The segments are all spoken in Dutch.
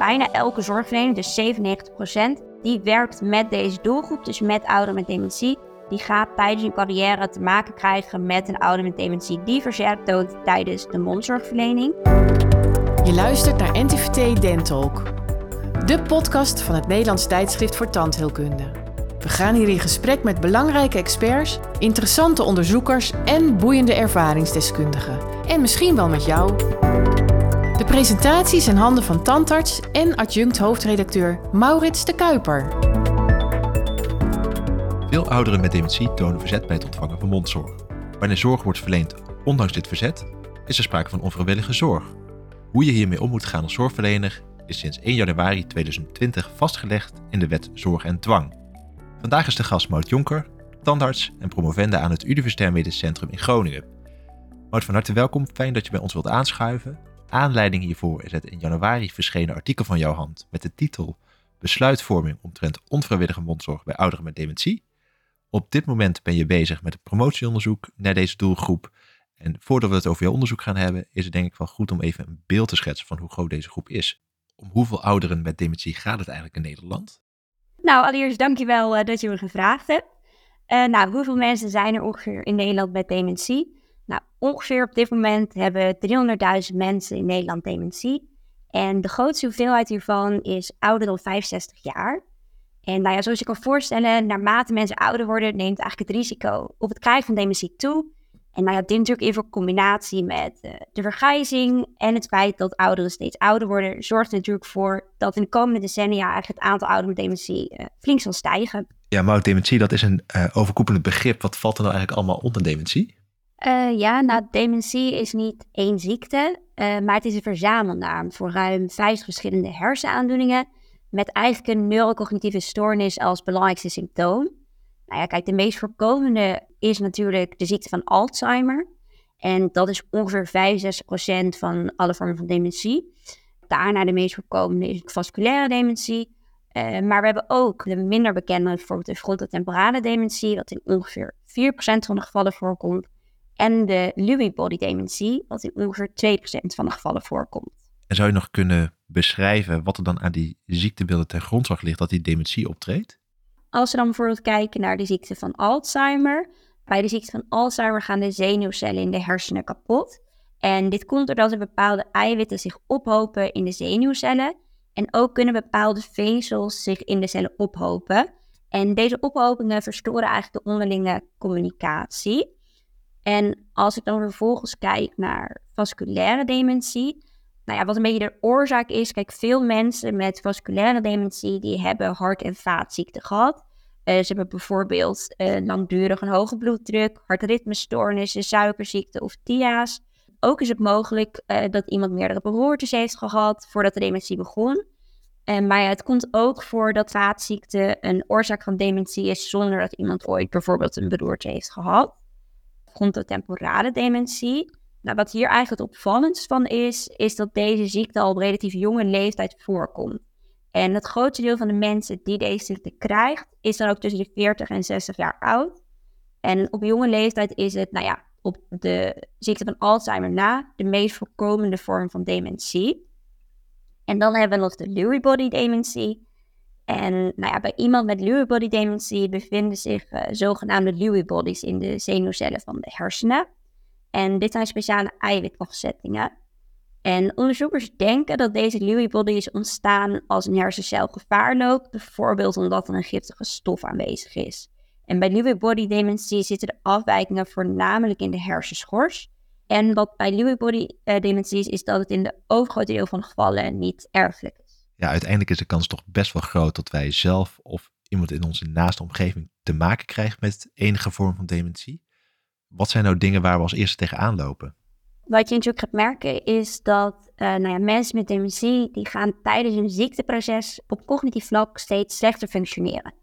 bijna elke zorgverlener, dus 97%, die werkt met deze doelgroep, dus met ouderen met dementie. Die gaat tijdens hun carrière te maken krijgen met een ouder met dementie die verzet toont tijdens de mondzorgverlening. Je luistert naar NTVT Dentalk, de podcast van het Nederlands tijdschrift voor tandheelkunde. We gaan hier in gesprek met belangrijke experts, interessante onderzoekers en boeiende ervaringsdeskundigen. En misschien wel met jou. De presentaties in handen van tandarts en adjunct hoofdredacteur Maurits de Kuiper. Veel ouderen met dementie tonen verzet bij het ontvangen van mondzorg. Wanneer zorg wordt verleend ondanks dit verzet, is er sprake van onvrijwillige zorg. Hoe je hiermee om moet gaan als zorgverlener is sinds 1 januari 2020 vastgelegd in de wet Zorg en Dwang. Vandaag is de gast Mout Jonker, tandarts en promovende aan het Universitair Medisch Centrum in Groningen. Mout, van harte welkom. Fijn dat je bij ons wilt aanschuiven. Aanleiding hiervoor is het in januari verschenen artikel van jouw hand met de titel Besluitvorming omtrent onvrijwillige mondzorg bij ouderen met dementie. Op dit moment ben je bezig met het promotieonderzoek naar deze doelgroep. En voordat we het over jouw onderzoek gaan hebben, is het denk ik wel goed om even een beeld te schetsen van hoe groot deze groep is. Om hoeveel ouderen met dementie gaat het eigenlijk in Nederland? Nou, allereerst dankjewel uh, dat je me gevraagd hebt. Uh, nou, hoeveel mensen zijn er ongeveer in Nederland met dementie? Ongeveer op dit moment hebben 300.000 mensen in Nederland dementie. En de grootste hoeveelheid hiervan is ouder dan 65 jaar. En nou ja, zoals je kan voorstellen, naarmate mensen ouder worden, neemt eigenlijk het risico op het krijgen van dementie toe. En nou ja, dit natuurlijk in combinatie met uh, de vergrijzing en het feit dat ouderen steeds ouder worden, zorgt er natuurlijk voor dat in de komende decennia eigenlijk het aantal ouderen met dementie uh, flink zal stijgen. Ja, maar dementie, dat is een uh, overkoepelend begrip. Wat valt er nou eigenlijk allemaal onder dementie? Ja, nou, dementie is niet één ziekte, maar het is een verzamelnaam voor ruim 50 verschillende hersenaandoeningen met eigenlijk een neurocognitieve stoornis als belangrijkste symptoom. Nou ja, kijk, de meest voorkomende is natuurlijk de ziekte van Alzheimer. En dat is ongeveer 65% van alle vormen van dementie. Daarna de meest voorkomende is vasculaire dementie. Uh, maar we hebben ook de minder bekende, bijvoorbeeld de frontotemporale dementie, wat in ongeveer 4% van de gevallen voorkomt. En de Lewy body dementie, wat in ongeveer 2% van de gevallen voorkomt. En zou je nog kunnen beschrijven wat er dan aan die ziektebeelden ten grondslag ligt dat die dementie optreedt? Als we dan bijvoorbeeld kijken naar de ziekte van Alzheimer. Bij de ziekte van Alzheimer gaan de zenuwcellen in de hersenen kapot. En dit komt doordat er bepaalde eiwitten zich ophopen in de zenuwcellen. En ook kunnen bepaalde vezels zich in de cellen ophopen. En deze ophopingen verstoren eigenlijk de onderlinge communicatie. En als ik dan vervolgens kijk naar vasculaire dementie, nou ja, wat een beetje de oorzaak is, kijk, veel mensen met vasculaire dementie, die hebben hart- en vaatziekten gehad. Uh, ze hebben bijvoorbeeld uh, langdurig een hoge bloeddruk, hartritmestoornissen, suikerziekte of TIA's. Ook is het mogelijk uh, dat iemand meerdere beroertes heeft gehad voordat de dementie begon. maar het komt ook voor dat vaatziekte een oorzaak van dementie is zonder dat iemand ooit bijvoorbeeld een beroerte heeft gehad. Frontotemporale dementie nou, wat hier eigenlijk het opvallendst van is, is dat deze ziekte al op relatief jonge leeftijd voorkomt. En het grootste deel van de mensen die deze ziekte krijgt, is dan ook tussen de 40 en 60 jaar oud. En op jonge leeftijd is het, nou ja, op de ziekte van Alzheimer na, de meest voorkomende vorm van dementie. En dan hebben we nog de Lewy body dementie. En nou ja, bij iemand met Lewy body dementie bevinden zich uh, zogenaamde Lewy bodies in de zenuwcellen van de hersenen. En dit zijn speciale eiwitafzettingen. En onderzoekers denken dat deze Lewy bodies ontstaan als een hersencel gevaar loopt, bijvoorbeeld omdat er een giftige stof aanwezig is. En bij Lewy body dementie zitten de afwijkingen voornamelijk in de hersenschors. En wat bij Lewy body uh, dementie is, is dat het in de overgrote deel van de gevallen niet erfelijk is. Ja, uiteindelijk is de kans toch best wel groot dat wij zelf of iemand in onze naaste omgeving te maken krijgen met enige vorm van dementie. Wat zijn nou dingen waar we als eerste tegenaan lopen? Wat je natuurlijk gaat merken is dat uh, nou ja, mensen met dementie die gaan tijdens hun ziekteproces op cognitief vlak steeds slechter functioneren.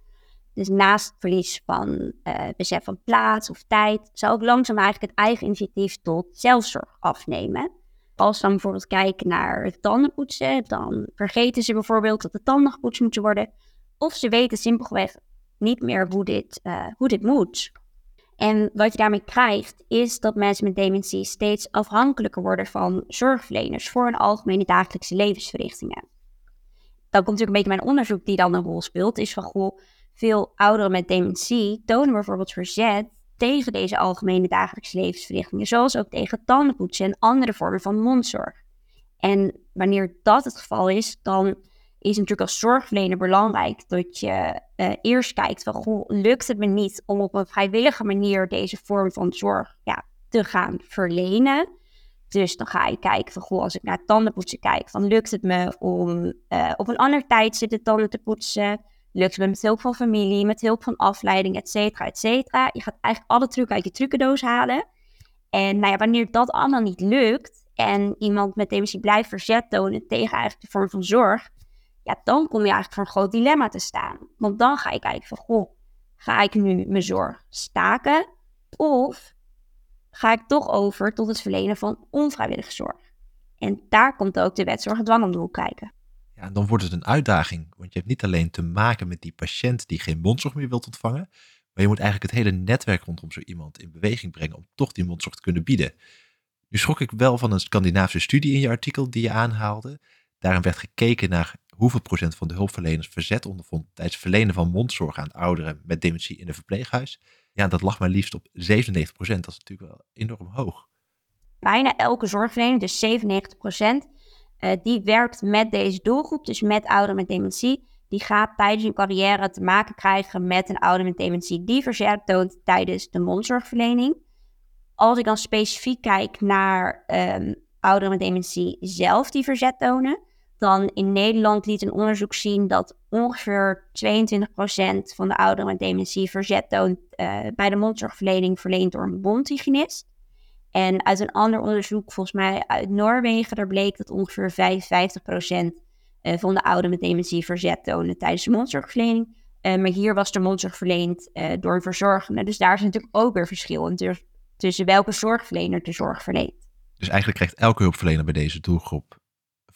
Dus naast verlies van uh, besef van plaats of tijd, zou ook langzaam eigenlijk het eigen initiatief tot zelfzorg afnemen. Als dan bijvoorbeeld kijken naar het tandenpoetsen, dan vergeten ze bijvoorbeeld dat de tanden gepoetst moeten worden. Of ze weten simpelweg niet meer hoe dit, uh, hoe dit moet. En wat je daarmee krijgt, is dat mensen met dementie steeds afhankelijker worden van zorgverleners voor hun algemene dagelijkse levensverrichtingen. dan komt natuurlijk een beetje mijn onderzoek die dan een rol speelt, is van goh, veel ouderen met dementie tonen bijvoorbeeld verzet tegen deze algemene dagelijkse levensverrichtingen, zoals ook tegen tandenpoetsen en andere vormen van mondzorg. En wanneer dat het geval is, dan is natuurlijk als zorgverlener belangrijk dat je uh, eerst kijkt van, goh, lukt het me niet om op een vrijwillige manier deze vorm van zorg ja, te gaan verlenen? Dus dan ga je kijken van, goh, als ik naar tandenpoetsen kijk, van lukt het me om uh, op een ander tijdstip de tanden te poetsen? Lukt het me met hulp van familie, met hulp van afleiding, et cetera, et cetera? Je gaat eigenlijk alle trucken uit je trucendoos halen. En nou ja, wanneer dat allemaal niet lukt en iemand met dementie blijft verzet tonen tegen eigenlijk de vorm van zorg, ja, dan kom je eigenlijk voor een groot dilemma te staan. Want dan ga je kijken van, goh, ga ik nu mijn zorg staken? Of ga ik toch over tot het verlenen van onvrijwillige zorg? En daar komt ook de wetszorg en dwang om de hoek kijken. Ja, dan wordt het een uitdaging, want je hebt niet alleen te maken met die patiënt die geen mondzorg meer wilt ontvangen, maar je moet eigenlijk het hele netwerk rondom zo iemand in beweging brengen om toch die mondzorg te kunnen bieden. Nu schrok ik wel van een Scandinavische studie in je artikel die je aanhaalde. Daarin werd gekeken naar hoeveel procent van de hulpverleners verzet ondervond tijdens het verlenen van mondzorg aan ouderen met dementie in een verpleeghuis. Ja, dat lag maar liefst op 97 procent. Dat is natuurlijk wel enorm hoog. Bijna elke zorgverlener, dus 97 procent, uh, die werkt met deze doelgroep, dus met ouderen met dementie. Die gaat tijdens hun carrière te maken krijgen met een ouder met dementie die verzet toont tijdens de mondzorgverlening. Als ik dan specifiek kijk naar um, ouderen met dementie zelf die verzet tonen, dan in Nederland liet een onderzoek zien dat ongeveer 22% van de ouderen met dementie verzet toont uh, bij de mondzorgverlening verleend door een mondhygiënist. En uit een ander onderzoek, volgens mij uit Noorwegen, daar bleek dat ongeveer 55% uh, van de ouderen met dementie verzet tonen tijdens de mondzorgverlening. Uh, maar hier was de mondzorg verleend door een verzorgende. Dus daar is natuurlijk ook weer verschil tussen welke zorgverlener de zorg verleent. Dus eigenlijk krijgt elke hulpverlener bij deze doelgroep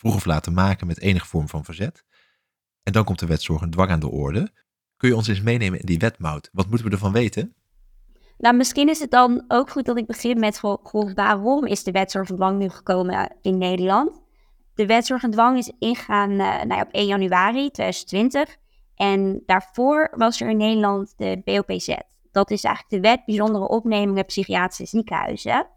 vroeg of laat te maken met enige vorm van verzet. En dan komt de wetzorg en dwang aan de orde. Kun je ons eens meenemen in die wetmout? Wat moeten we ervan weten? Nou, misschien is het dan ook goed dat ik begin met waarom is de wetzorg en dwang nu gekomen in Nederland? De wetzorg en dwang is ingegaan uh, nou, op 1 januari 2020. En daarvoor was er in Nederland de BOPZ. Dat is eigenlijk de wet bijzondere opnemingen psychiatrische ziekenhuizen.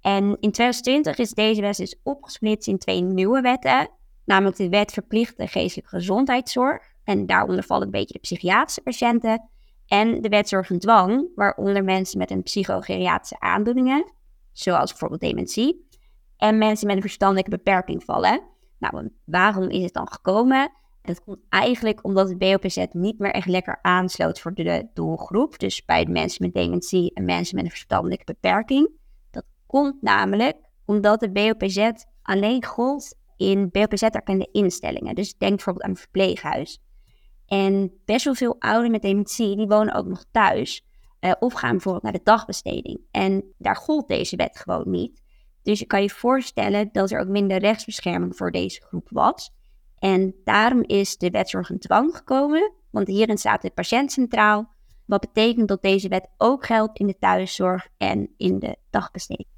En in 2020 is deze wet dus opgesplitst in twee nieuwe wetten. Namelijk de wet verplichte geestelijke gezondheidszorg. En daaronder vallen een beetje de psychiatrische patiënten. En de wet zorg en dwang, waaronder mensen met een psychogeriatrische aandoeningen, zoals bijvoorbeeld dementie, en mensen met een verstandelijke beperking vallen. Nou, waarom is het dan gekomen? Het komt eigenlijk omdat het BOPZ niet meer echt lekker aansloot voor de doelgroep. Dus bij mensen met dementie en mensen met een verstandelijke beperking komt namelijk omdat de BOPZ alleen gold in BOPZ-erkende instellingen. Dus denk bijvoorbeeld aan een verpleeghuis. En best wel veel ouderen met dementie, die wonen ook nog thuis. Uh, of gaan bijvoorbeeld naar de dagbesteding. En daar gold deze wet gewoon niet. Dus je kan je voorstellen dat er ook minder rechtsbescherming voor deze groep was. En daarom is de wetzorg en dwang gekomen. Want hierin staat de patiënt centraal. Wat betekent dat deze wet ook geldt in de thuiszorg en in de dagbesteding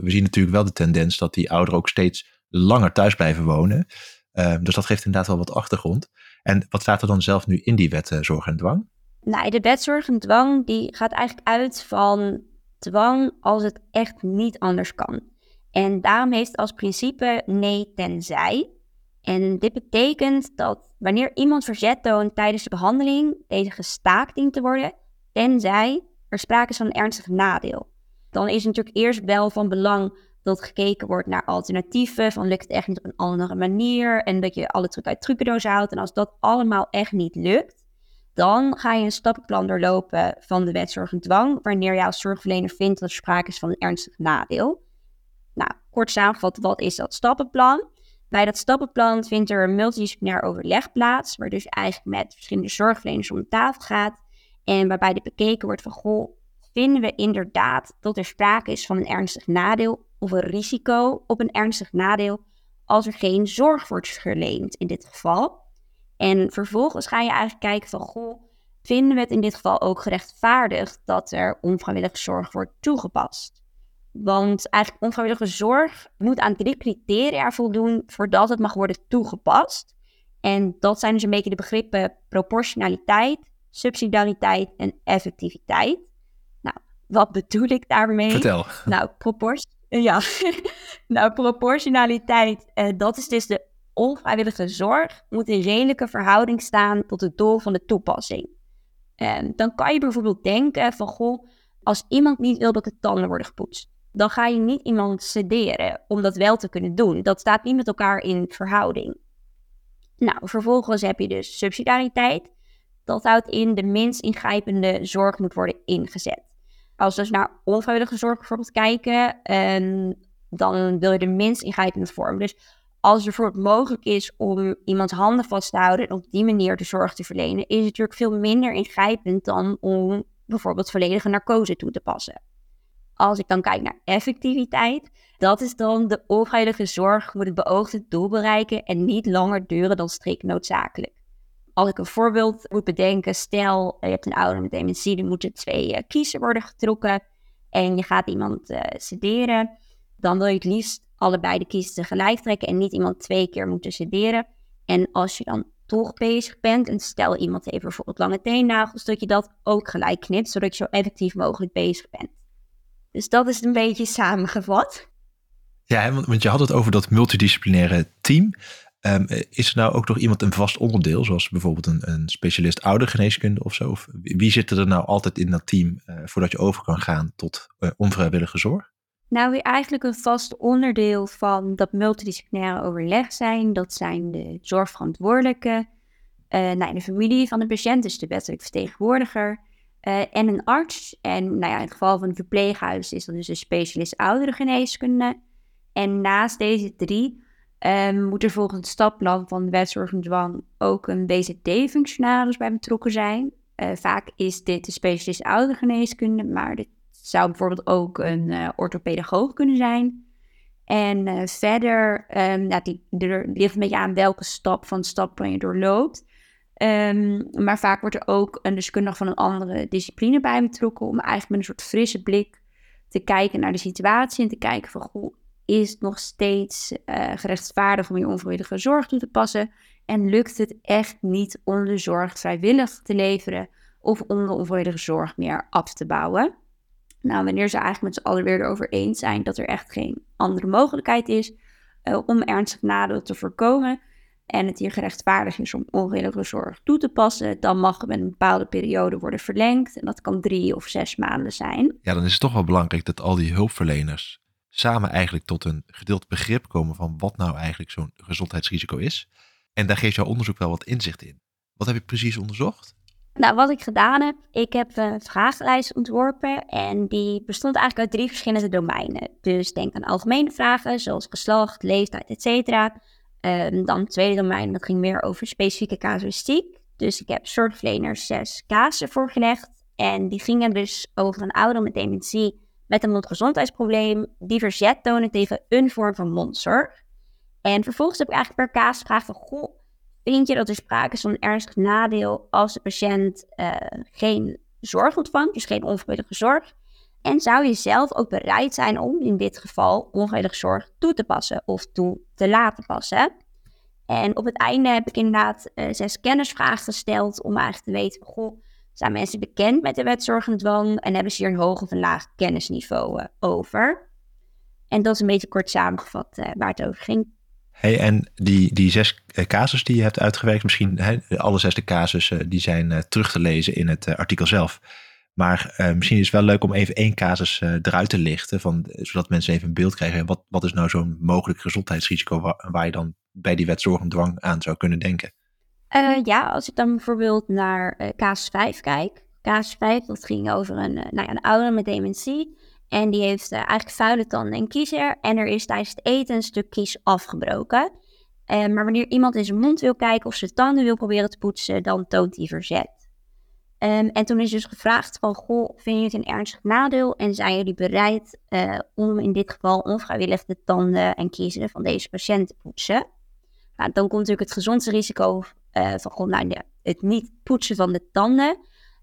we zien natuurlijk wel de tendens dat die ouderen ook steeds langer thuis blijven wonen. Ehm, dus dat geeft inderdaad wel wat achtergrond. En wat staat er dan zelf nu in die wet uh, zorg en dwang? Nou, de wet zorg en dwang die gaat eigenlijk uit van dwang als het echt niet anders kan. En daarom heeft het als principe nee tenzij. En dit betekent dat wanneer iemand verzet toont tijdens de behandeling, deze gestaakt dient te worden, tenzij er sprake is van een ernstig nadeel dan is het natuurlijk eerst wel van belang dat gekeken wordt naar alternatieven. Van lukt het echt niet op een andere manier? En dat je alle truc uit trucendoos houdt. En als dat allemaal echt niet lukt, dan ga je een stappenplan doorlopen van de wet dwang. Wanneer als zorgverlener vindt dat er sprake is van een ernstig nadeel. Nou, kort samengevat, wat is dat stappenplan? Bij dat stappenplan vindt er een multidisciplinair overleg plaats, waar dus eigenlijk met verschillende zorgverleners om de tafel gaat. En waarbij er bekeken wordt van, goh, vinden we inderdaad dat er sprake is van een ernstig nadeel of een risico op een ernstig nadeel als er geen zorg wordt verleend in dit geval. En vervolgens ga je eigenlijk kijken van, goh, vinden we het in dit geval ook gerechtvaardigd dat er onvrijwillige zorg wordt toegepast? Want eigenlijk onvrijwillige zorg moet aan drie criteria voldoen voordat het mag worden toegepast. En dat zijn dus een beetje de begrippen proportionaliteit, subsidiariteit en effectiviteit. Nou, wat bedoel ik daarmee? Vertel. Nou, propors ja. nou, proportionaliteit, uh, dat is dus de onvrijwillige zorg moet in redelijke verhouding staan tot het doel van de toepassing. En dan kan je bijvoorbeeld denken van, goh, als iemand niet wil dat de tanden worden gepoetst, dan ga je niet iemand sederen om dat wel te kunnen doen. Dat staat niet met elkaar in verhouding. Nou, vervolgens heb je dus subsidiariteit. Dat houdt in de minst ingrijpende zorg moet worden ingezet. Als we dus naar onvrijwillige zorg bijvoorbeeld kijken, en dan wil je de minst ingrijpende vorm. Dus als het bijvoorbeeld mogelijk is om iemands handen vast te houden en op die manier de zorg te verlenen, is het natuurlijk veel minder ingrijpend dan om bijvoorbeeld volledige narcose toe te passen. Als ik dan kijk naar effectiviteit, dat is dan de onvrijwillige zorg moet het beoogde doel bereiken en niet langer duren dan strikt noodzakelijk. Als ik een voorbeeld moet bedenken, stel je hebt een ouder met dementie, er moeten twee uh, kiezen worden getrokken en je gaat iemand uh, sederen, dan wil je het liefst allebei de kiezen tegelijk trekken en niet iemand twee keer moeten sederen. En als je dan toch bezig bent en stel iemand heeft bijvoorbeeld lange teennagels, dat je dat ook gelijk knipt, zodat je zo effectief mogelijk bezig bent. Dus dat is een beetje samengevat. Ja, want je had het over dat multidisciplinaire team. Um, is er nou ook nog iemand een vast onderdeel, zoals bijvoorbeeld een, een specialist oudergeneeskunde of zo? Of wie zit er nou altijd in dat team uh, voordat je over kan gaan tot uh, onvrijwillige zorg? Nou, wie eigenlijk een vast onderdeel van dat multidisciplinaire overleg zijn, dat zijn de zorgverantwoordelijke, uh, nou, de familie van de patiënt, dus de wettelijk vertegenwoordiger, en een arts. En nou ja, in het geval van een verpleeghuis is dat dus een specialist ouderengeneeskunde. En naast deze drie moet er volgens het stapplan van de dwang ook een BZD-functionaris bij betrokken zijn. Uh, vaak is dit de specialist oudergeneeskunde, maar dit zou bijvoorbeeld ook een uh, orthopedagoog kunnen zijn. En uh, verder, um, nou, die, er ligt een beetje aan welke stap van het stapplan je doorloopt. Um, maar vaak wordt er ook een deskundige van een andere discipline bij betrokken om eigenlijk met een soort frisse blik te kijken naar de situatie en te kijken van, goh, is het nog steeds uh, gerechtvaardigd om je onvrijwillige zorg toe te passen? En lukt het echt niet om de zorg vrijwillig te leveren of om de onvrijwillige zorg meer af te bouwen? Nou, wanneer ze eigenlijk met z'n allen weer erover eens zijn dat er echt geen andere mogelijkheid is uh, om ernstig nadeel te voorkomen en het hier gerechtvaardigd is om onvrijwillige zorg toe te passen, dan mag het een bepaalde periode worden verlengd. En dat kan drie of zes maanden zijn. Ja, dan is het toch wel belangrijk dat al die hulpverleners samen eigenlijk tot een gedeeld begrip komen van wat nou eigenlijk zo'n gezondheidsrisico is. En daar geeft jouw onderzoek wel wat inzicht in. Wat heb je precies onderzocht? Nou, wat ik gedaan heb, ik heb een vragenlijst ontworpen en die bestond eigenlijk uit drie verschillende domeinen. Dus denk aan algemene vragen zoals geslacht, leeftijd, etc. Um, dan het tweede domein, dat ging meer over specifieke casuïstiek. Dus ik heb zorgverleners zes casen voorgelegd en die gingen dus over een ouder met dementie met een mondgezondheidsprobleem die verzet tonen tegen een vorm van mondzorg. En vervolgens heb ik eigenlijk per kaas gevraagd goh, vind je dat er sprake is van een ernstig nadeel als de patiënt uh, geen zorg ontvangt, dus geen onvrijwillige zorg? En zou je zelf ook bereid zijn om in dit geval onvrijwillige zorg toe te passen of toe te laten passen? En op het einde heb ik inderdaad uh, zes kennisvragen gesteld om eigenlijk te weten, goh, zijn mensen bekend met de wet zorg en dwang en hebben ze hier een hoog of een laag kennisniveau uh, over? En dat is een beetje kort samengevat uh, waar het over ging. Hey, en die, die zes uh, casus die je hebt uitgewerkt, misschien he, alle zes de casussen, die zijn terug te lezen in het artikel zelf. Maar misschien is het wel leuk om even één casus eruit te lichten, van, zodat mensen even een beeld krijgen. Wat, wat is nou zo'n mogelijk gezondheidsrisico waar, je dan bij die wet zorg en dwang aan zou kunnen denken? Uh, ja, als ik dan bijvoorbeeld naar uh, casus 5 kijk. Casus 5, dat ging over een, uh, nou ja, een ouder met dementie. En die heeft eigenlijk vuile tanden en kiezer. En er is tijdens het eten een stuk kies afgebroken. maar wanneer iemand in zijn mond wil kijken of zijn tanden wil proberen te poetsen, dan toont hij verzet. Um, en toen is dus gevraagd van, goh, vind je het een ernstig nadeel? En zijn jullie bereid om in dit geval onvrijwillig de tanden en kiezen van deze patiënt te poetsen? Nou, dan komt natuurlijk het gezondheidsrisico uh, van nou, het niet poetsen van de tanden.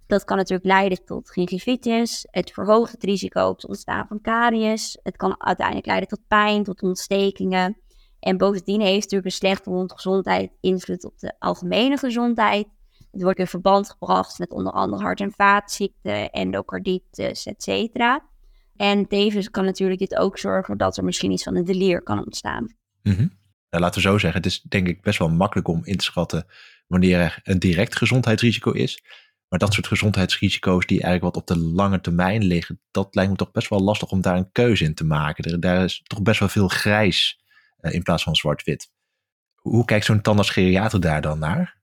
Dat kan natuurlijk leiden tot gingivitis. Het verhoogt het risico op het ontstaan van caries. Het kan uiteindelijk leiden tot pijn, tot ontstekingen. En bovendien heeft natuurlijk een slechte mondgezondheid invloed op de algemene gezondheid. Het wordt in verband gebracht met onder andere hart- en vaatziekten, endocarditis, et cetera. En tevens kan natuurlijk dit ook zorgen dat er misschien iets van een delier kan ontstaan. Mm nou, laten we zo zeggen, het is denk ik best wel makkelijk om in te schatten wanneer er een direct gezondheidsrisico is. Maar dat soort gezondheidsrisico's die eigenlijk wat op de lange termijn liggen, dat lijkt me toch best wel lastig om daar een keuze in te maken. daar is toch best wel veel grijs uh, in plaats van zwart-wit. Hoe kijkt zo'n tandarts-geriater daar dan naar?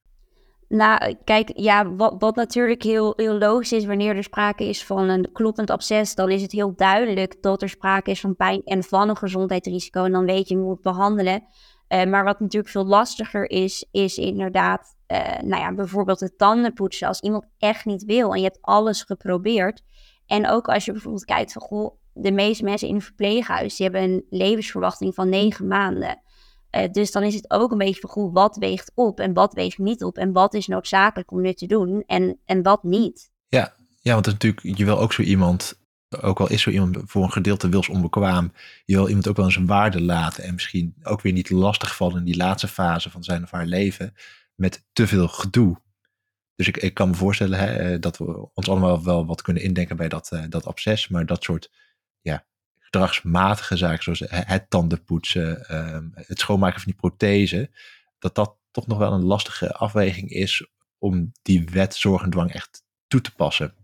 Nou, kijk, ja, wat, wat natuurlijk heel, heel logisch is wanneer er sprake is van een kloppend absces, dan is het heel duidelijk dat er sprake is van pijn en van een gezondheidsrisico. En dan weet je hoe het behandelen. Uh, maar wat natuurlijk veel lastiger is, is inderdaad, uh, nou ja, bijvoorbeeld het tanden poetsen. Als iemand echt niet wil en je hebt alles geprobeerd. En ook als je bijvoorbeeld kijkt van, goh, de meeste mensen in een verpleeghuis, die hebben een levensverwachting van negen maanden. Uh, dus dan is het ook een beetje van, goh, wat weegt op en wat weegt niet op en wat is noodzakelijk om nu te doen en, en wat niet. Ja, ja, want natuurlijk, je wil ook zo iemand ook al is zo iemand voor een gedeelte wils onbekwaam, je wil iemand ook wel eens een waarde laten en misschien ook weer niet lastig vallen in die laatste fase van zijn of haar leven met te veel gedoe. Dus ik, ik kan me voorstellen hè, eh, dat we ons allemaal wel wat kunnen indenken bij dat, uh, dat absces, maar dat soort ja, gedragsmatige zaken, zoals het tandenpoetsen, uh, het schoonmaken van die prothese, dat dat toch nog wel een lastige afweging is om die wet zorg en dwang echt toe te passen.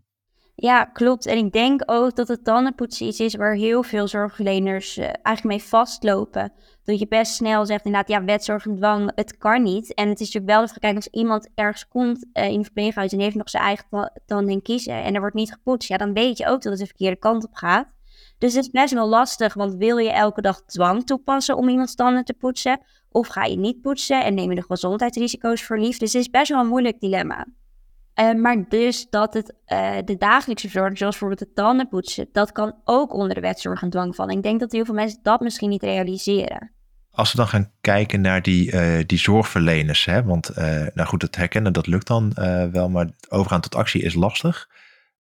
Ja, klopt. En ik denk ook dat het tandenpoetsen iets is waar heel veel zorgverleners uh, eigenlijk mee vastlopen. Dat je best snel zegt inderdaad, ja, wetzorg en dwang, het kan niet. En het is natuurlijk wel even kijken als iemand ergens komt uh, in een verpleeghuis en heeft nog zijn eigen tanden in kiezen en er wordt niet gepoetst, ja, dan weet je ook dat het de verkeerde kant op gaat. Dus het is best wel lastig, want wil je elke dag dwang toepassen om iemands tanden te poetsen? Of ga je niet poetsen en neem je de gezondheidsrisico's voor lief? Dus het is best wel een moeilijk dilemma. Uh, maar dus dat het uh, de dagelijkse zorg, zoals bijvoorbeeld het tandenpoetsen, dat kan ook onder de wetzorg en dwang vallen. Ik denk dat heel veel mensen dat misschien niet realiseren. Als we dan gaan kijken naar die, uh, die zorgverleners, hè, want nou goed, het herkennen dat lukt dan wel, maar overgaan tot actie is lastig.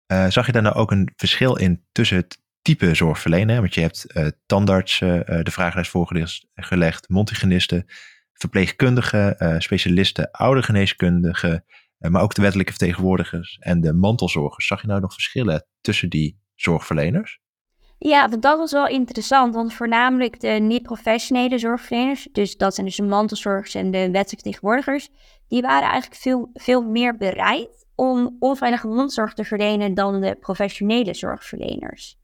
zag je daar nou ook een verschil in tussen het type zorgverlener? Want je hebt tandartsen, de vragenlijst voorgelegd, mondhygiënisten, verpleegkundigen, specialisten, oudergeneeskundigen, eh, maar ook de wettelijke vertegenwoordigers en de mantelzorgers. Zag je nou nog verschillen tussen die zorgverleners? Ja, dat was wel interessant, want voornamelijk de niet-professionele zorgverleners, dus dat zijn dus de mantelzorgers en de wettelijke vertegenwoordigers, die waren eigenlijk veel, veel meer bereid om onveilige mondzorg te verlenen dan de professionele zorgverleners.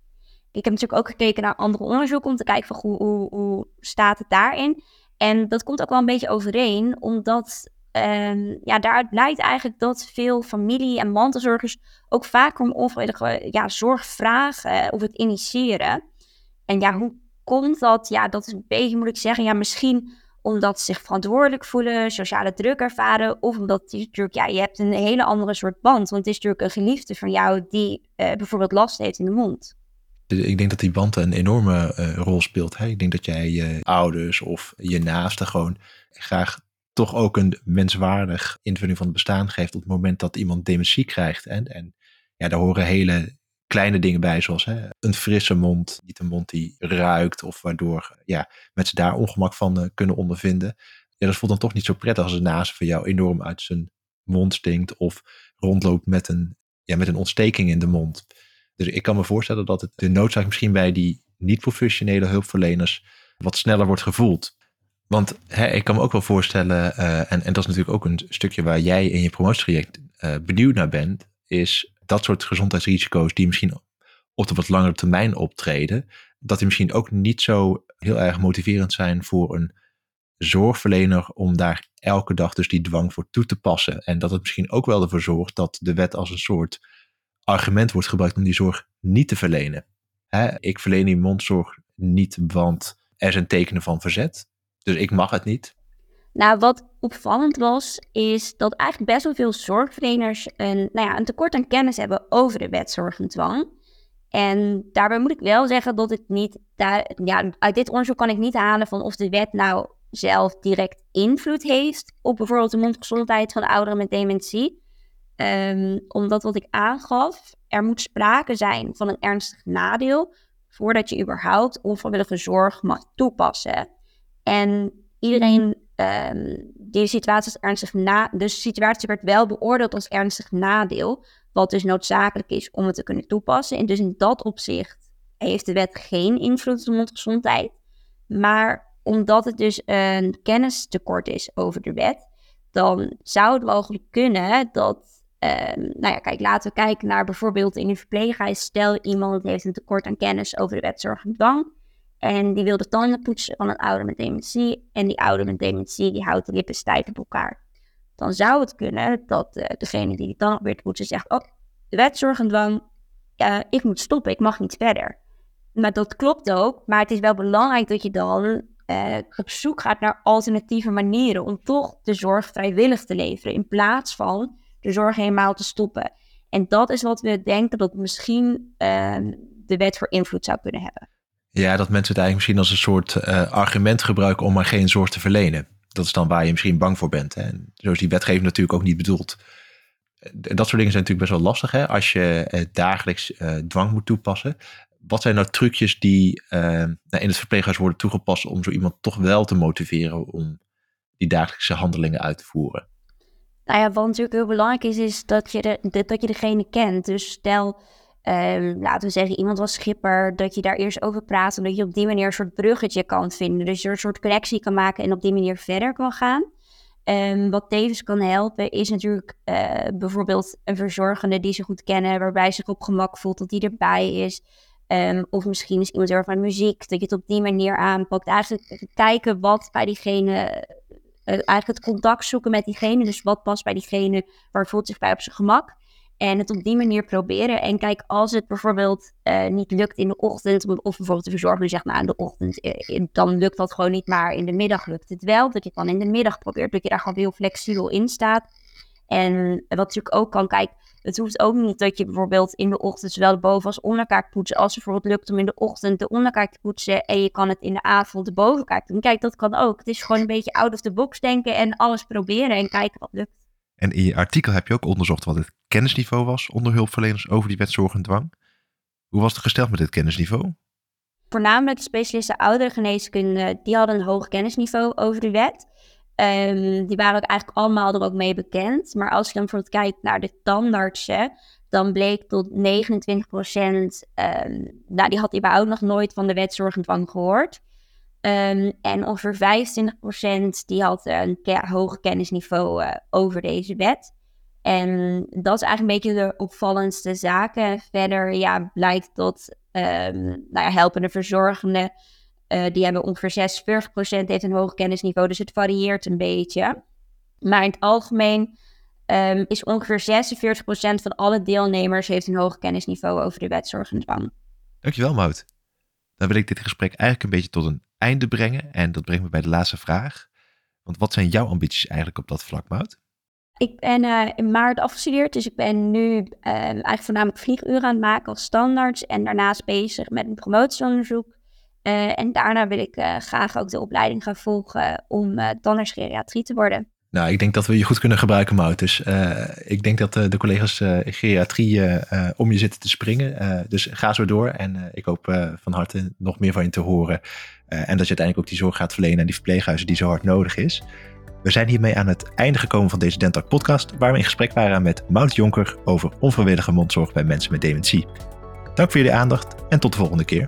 Ik heb natuurlijk ook gekeken naar andere onderzoeken om te kijken van hoe, hoe, hoe staat het daarin. En dat komt ook wel een beetje overeen, omdat Um, ja, daaruit blijkt eigenlijk dat veel familie- en mantelzorgers ook vaak om onveilige ja, zorg vragen of het initiëren. En ja, hoe komt dat? Ja, dat is een beetje moeilijk zeggen. Ja, misschien omdat ze zich verantwoordelijk voelen, sociale druk ervaren, of omdat je natuurlijk, ja, je hebt een hele andere soort band. Want het is natuurlijk een geliefde van jou die uh, bijvoorbeeld last heeft in de mond. Ik denk dat die band een enorme uh, rol speelt. Hè? Ik denk dat jij je ouders of je naasten gewoon graag toch ook een menswaardig invulling van het bestaan geeft op het moment dat iemand dementie krijgt. En, en ja, daar horen hele kleine dingen bij, zoals hè, een frisse mond, niet een mond die ruikt, of waardoor ja, mensen daar ongemak van uh, kunnen ondervinden. Ja, dat voelt dan toch niet zo prettig als een naast van jou enorm uit zijn mond stinkt of rondloopt met een, ja, met een ontsteking in de mond. Dus ik kan me voorstellen dat het de noodzaak misschien bij die niet-professionele hulpverleners wat sneller wordt gevoeld. Want hè, ik kan me ook wel voorstellen, uh, en, en dat is natuurlijk ook een stukje waar jij in je promotietraject uh, benieuwd naar bent, is dat soort gezondheidsrisico's die misschien op de wat langere termijn optreden, dat die misschien ook niet zo heel erg motiverend zijn voor een zorgverlener om daar elke dag dus die dwang voor toe te passen. En dat het misschien ook wel ervoor zorgt dat de wet als een soort argument wordt gebruikt om die zorg niet te verlenen. Hè, ik verleen die mondzorg niet, want er zijn tekenen van verzet. Dus ik mag het niet. Nou, wat opvallend was, is dat eigenlijk best wel veel zorgverleners een, nou ja, een tekort aan kennis hebben over de wet zorg en dwang. En daarbij moet ik wel zeggen dat het niet, daar, ja, uit dit onderzoek kan ik niet halen van of de wet nou zelf direct invloed heeft op bijvoorbeeld de mondgezondheid van de ouderen met dementie. Um, omdat wat ik aangaf, er moet sprake zijn van een ernstig nadeel voordat je überhaupt onvrijwillige zorg mag toepassen. En iedereen ehm, die de situatie als ernstig na... Dus de situatie werd wel beoordeeld als ernstig nadeel. Wat dus noodzakelijk is om het te kunnen toepassen. En dus in dat opzicht heeft de wet geen invloed op de mondgezondheid. Maar omdat het dus een kennistekort is over de wet, dan zou het mogelijk kunnen dat. Ehm, nou ja, kijk, laten we kijken naar bijvoorbeeld in een verpleeghuis. Stel iemand heeft een tekort aan kennis over de wet zorg en dwang. En die wil de tanden poetsen van een ouder met dementie. En die ouder met dementie die houdt de lippen stijf op elkaar. Dan zou het kunnen dat uh, degene die die tanden probeert te poetsen zegt: Oh, de wet zorg en. Uh, ik moet stoppen, ik mag niet verder. Maar dat klopt ook. Maar het is wel belangrijk dat je dan uh, op zoek gaat naar alternatieve manieren om toch de zorg vrijwillig te leveren. In plaats van de zorg helemaal te stoppen. En dat is wat we denken dat misschien uh, de wet voor invloed zou kunnen hebben. Ja, dat mensen het eigenlijk misschien als een soort uh, argument gebruiken om maar geen zorg te verlenen. Dat is dan waar je misschien bang voor bent. Hè? En zo is die wetgeving natuurlijk ook niet bedoeld. Dat soort dingen zijn natuurlijk best wel lastig hè? als je uh, dagelijks dwang moet toepassen wat zijn nou trucjes die uh, in het verpleeghuis worden toegepast om zo iemand toch wel te motiveren om die dagelijkse handelingen uit te voeren? Nou ja, wat natuurlijk heel belangrijk is, is dat je, dat je degene kent. Dus stel, um, laten we zeggen, iemand was schipper, dat je daar eerst over praat en dat je op die manier een soort bruggetje kan vinden. Dus je een soort connectie kan maken en op die manier verder kan gaan. Um, wat tevens kan helpen is natuurlijk uh, bijvoorbeeld een verzorgende die ze goed kennen, waarbij ze zich op gemak voelt dat die erbij is. Um, of misschien is iemand heel erg muziek, dat je het op die manier aanpakt. Eigenlijk kijken wat bij diegene, uh, eigenlijk het contact zoeken met diegene. Dus wat past bij diegene, waar voelt zich bij op zijn gemak. En het op die manier proberen. En kijk, als het bijvoorbeeld uh, niet lukt in de ochtend, of bijvoorbeeld de verzorger zegt, nou in de ochtend, dan lukt dat gewoon niet, maar in de middag lukt het wel. Dat je het dan in de middag probeert, dat je daar gewoon heel flexibel in staat. En wat natuurlijk ook kan, kijk, het hoeft ook niet dat je bijvoorbeeld in de ochtend zowel de boven- als onderkaak poetsen. Als het bijvoorbeeld lukt om in de ochtend de onderkaak te poetsen en je kan het in de avond de bovenkaak doen. Kijk, dat kan ook. Het is gewoon een beetje out of the box denken en alles proberen en kijken wat lukt. En in je artikel heb je ook onderzocht wat het kennisniveau was onder hulpverleners over die wet dwang. Hoe was het gesteld met dit kennisniveau? Voornamelijk specialisten ouderengeneeskunde, die hadden een hoog kennisniveau over de wet. Um, die waren ook eigenlijk allemaal er ook mee bekend. Maar als je dan bijvoorbeeld kijkt naar de tandartsen, dan bleek tot 29 procent, um, nou die had überhaupt nog nooit van de wet zorgendwang gehoord. Um, en ongeveer 25 procent die had een hoger kennisniveau uh, over deze wet. En dat is eigenlijk een beetje de opvallendste zaken. Verder ja, blijkt dat nou ja, helpende verzorgenden uh, die hebben ongeveer 46% heeft een hoog kennisniveau, dus het varieert een beetje. Maar in het algemeen um, is ongeveer 46% van alle deelnemers heeft een hoog kennisniveau over de wet. Dankjewel, Mout. Dan wil ik dit gesprek eigenlijk een beetje tot een einde brengen. En dat brengt me bij de laatste vraag. Want wat zijn jouw ambities eigenlijk op dat vlak, Mout? Ik ben uh, in maart afgestudeerd, dus ik ben nu uh, eigenlijk voornamelijk vlieguren aan het maken als standaards. En daarnaast bezig met een promotieonderzoek uh, en daarna wil ik graag ook de opleiding gaan volgen om uh, tandartsgeriatrie te worden. Nou, ik denk dat we je goed kunnen gebruiken, Mout. Dus ik denk dat de collega's geriatrie om je zitten te springen. dus ga zo door. En ik hoop van harte nog meer van je te horen. en dat je uiteindelijk ook die zorg gaat verlenen aan die verpleeghuizen die zo hard nodig is. We zijn hiermee aan het einde gekomen van deze Dentalk podcast, waar we in gesprek waren met Mout Jonker over onvrijwillige mondzorg bij mensen met dementie. Dank voor jullie aandacht en tot de volgende keer.